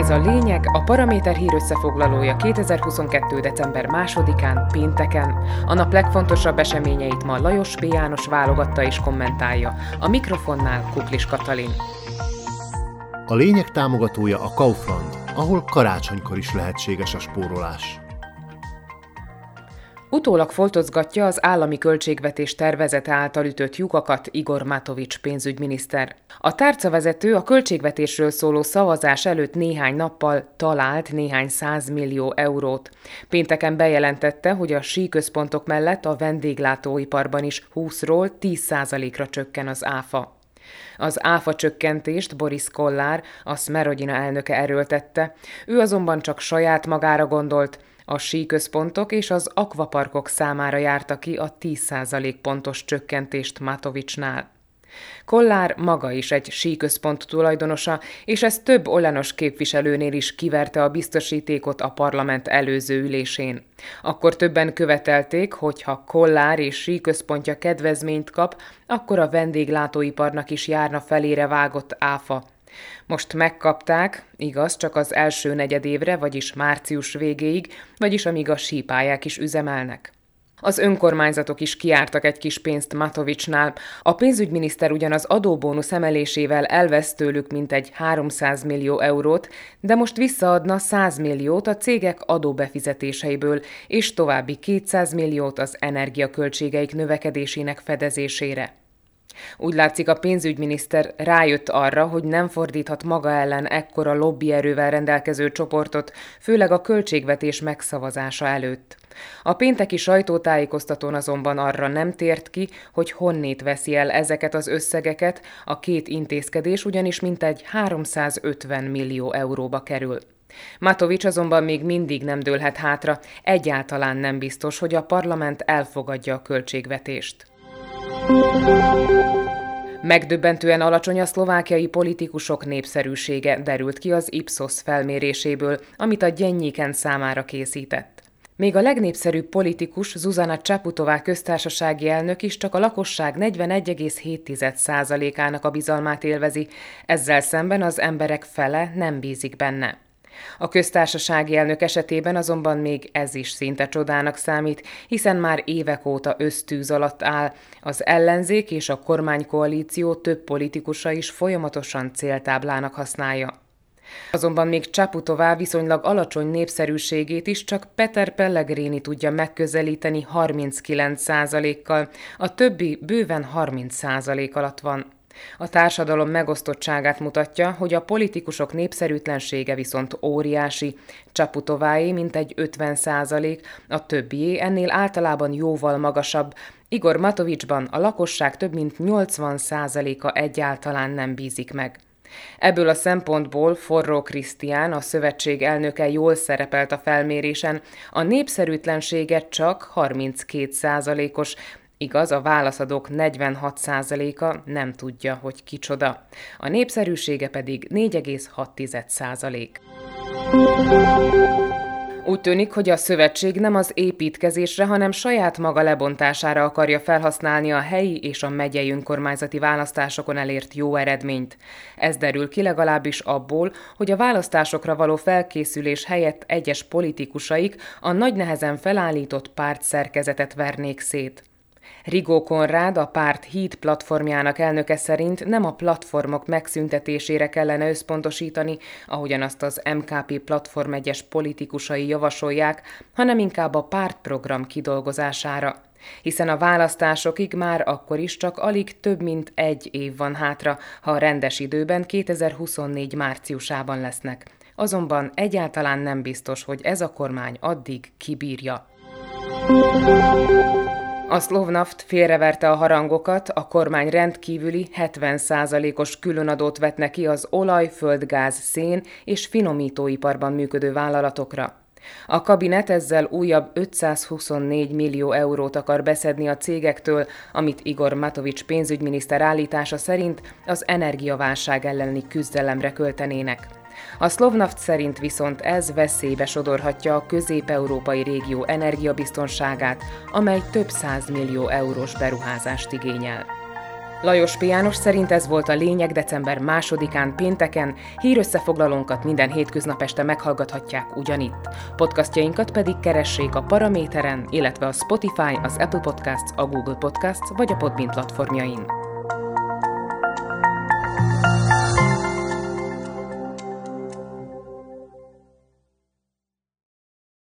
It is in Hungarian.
Ez a lényeg, a Paraméter hír összefoglalója 2022. december 2-án, pénteken. A nap legfontosabb eseményeit ma Lajos B. János válogatta és kommentálja. A mikrofonnál Kuklis Katalin. A lényeg támogatója a Kaufland, ahol karácsonykor is lehetséges a spórolás. Utólag foltozgatja az állami költségvetés tervezete által ütött lyukakat Igor Matovics pénzügyminiszter. A tárcavezető a költségvetésről szóló szavazás előtt néhány nappal talált néhány százmillió eurót. Pénteken bejelentette, hogy a síközpontok mellett a vendéglátóiparban is 20-ról 10%-ra csökken az áfa. Az áfa csökkentést Boris Kollár, a Smerodina elnöke erőltette, ő azonban csak saját magára gondolt, a síközpontok és az akvaparkok számára járta ki a 10% pontos csökkentést Matovicsnál. Kollár maga is egy síközpont tulajdonosa, és ez több olenos képviselőnél is kiverte a biztosítékot a parlament előző ülésén. Akkor többen követelték, hogy ha Kollár és síközpontja kedvezményt kap, akkor a vendéglátóiparnak is járna felére vágott áfa most megkapták, igaz, csak az első negyedévre, vagyis március végéig, vagyis amíg a sípályák is üzemelnek. Az önkormányzatok is kiártak egy kis pénzt Matovicsnál. A pénzügyminiszter ugyanaz adóbónusz emelésével elvesz tőlük mintegy 300 millió eurót, de most visszaadna 100 milliót a cégek adóbefizetéseiből, és további 200 milliót az energiaköltségeik növekedésének fedezésére. Úgy látszik, a pénzügyminiszter rájött arra, hogy nem fordíthat maga ellen ekkora lobbyerővel rendelkező csoportot, főleg a költségvetés megszavazása előtt. A pénteki sajtótájékoztatón azonban arra nem tért ki, hogy honnét veszi el ezeket az összegeket, a két intézkedés ugyanis mintegy 350 millió euróba kerül. Matovics azonban még mindig nem dőlhet hátra, egyáltalán nem biztos, hogy a parlament elfogadja a költségvetést. Megdöbbentően alacsony a szlovákiai politikusok népszerűsége derült ki az Ipsos felméréséből, amit a Gyennyéken számára készített. Még a legnépszerűbb politikus Zuzana Csaputová köztársasági elnök is csak a lakosság 41,7%-ának a bizalmát élvezi, ezzel szemben az emberek fele nem bízik benne. A köztársasági elnök esetében azonban még ez is szinte csodának számít, hiszen már évek óta ösztűz alatt áll. Az ellenzék és a kormánykoalíció több politikusa is folyamatosan céltáblának használja. Azonban még Csaputová viszonylag alacsony népszerűségét is csak Peter Pellegrini tudja megközelíteni 39%-kal, a többi bőven 30% alatt van. A társadalom megosztottságát mutatja, hogy a politikusok népszerűtlensége viszont óriási. Csaputováé mintegy 50 százalék, a többié ennél általában jóval magasabb. Igor Matovicsban a lakosság több mint 80 százaléka egyáltalán nem bízik meg. Ebből a szempontból Forró Krisztián, a szövetség elnöke jól szerepelt a felmérésen, a népszerűtlensége csak 32 százalékos, Igaz, a válaszadók 46%-a nem tudja, hogy kicsoda. A népszerűsége pedig 4,6%. Úgy tűnik, hogy a szövetség nem az építkezésre, hanem saját maga lebontására akarja felhasználni a helyi és a megyei önkormányzati választásokon elért jó eredményt. Ez derül ki legalábbis abból, hogy a választásokra való felkészülés helyett egyes politikusaik a nagy nehezen felállított párt szerkezetet vernék szét. Rigó Konrád, a párt Híd platformjának elnöke szerint nem a platformok megszüntetésére kellene összpontosítani, ahogyan azt az MKP platform egyes politikusai javasolják, hanem inkább a pártprogram kidolgozására. Hiszen a választásokig már akkor is csak alig több mint egy év van hátra, ha a rendes időben 2024 márciusában lesznek. Azonban egyáltalán nem biztos, hogy ez a kormány addig kibírja. A Slovnaft félreverte a harangokat, a kormány rendkívüli 70%-os különadót vet neki az olaj, földgáz, szén és finomítóiparban működő vállalatokra. A kabinet ezzel újabb 524 millió eurót akar beszedni a cégektől, amit Igor Matovics pénzügyminiszter állítása szerint az energiaválság elleni küzdelemre költenének. A Slovnaft szerint viszont ez veszélybe sodorhatja a közép-európai régió energiabiztonságát, amely több millió eurós beruházást igényel. Lajos P. Szerint ez volt a lényeg december másodikán pénteken, hírösszefoglalónkat minden hétköznap este meghallgathatják ugyanitt. Podcastjainkat pedig keressék a Paraméteren, illetve a Spotify, az Apple Podcasts, a Google Podcasts vagy a Podbean platformjain.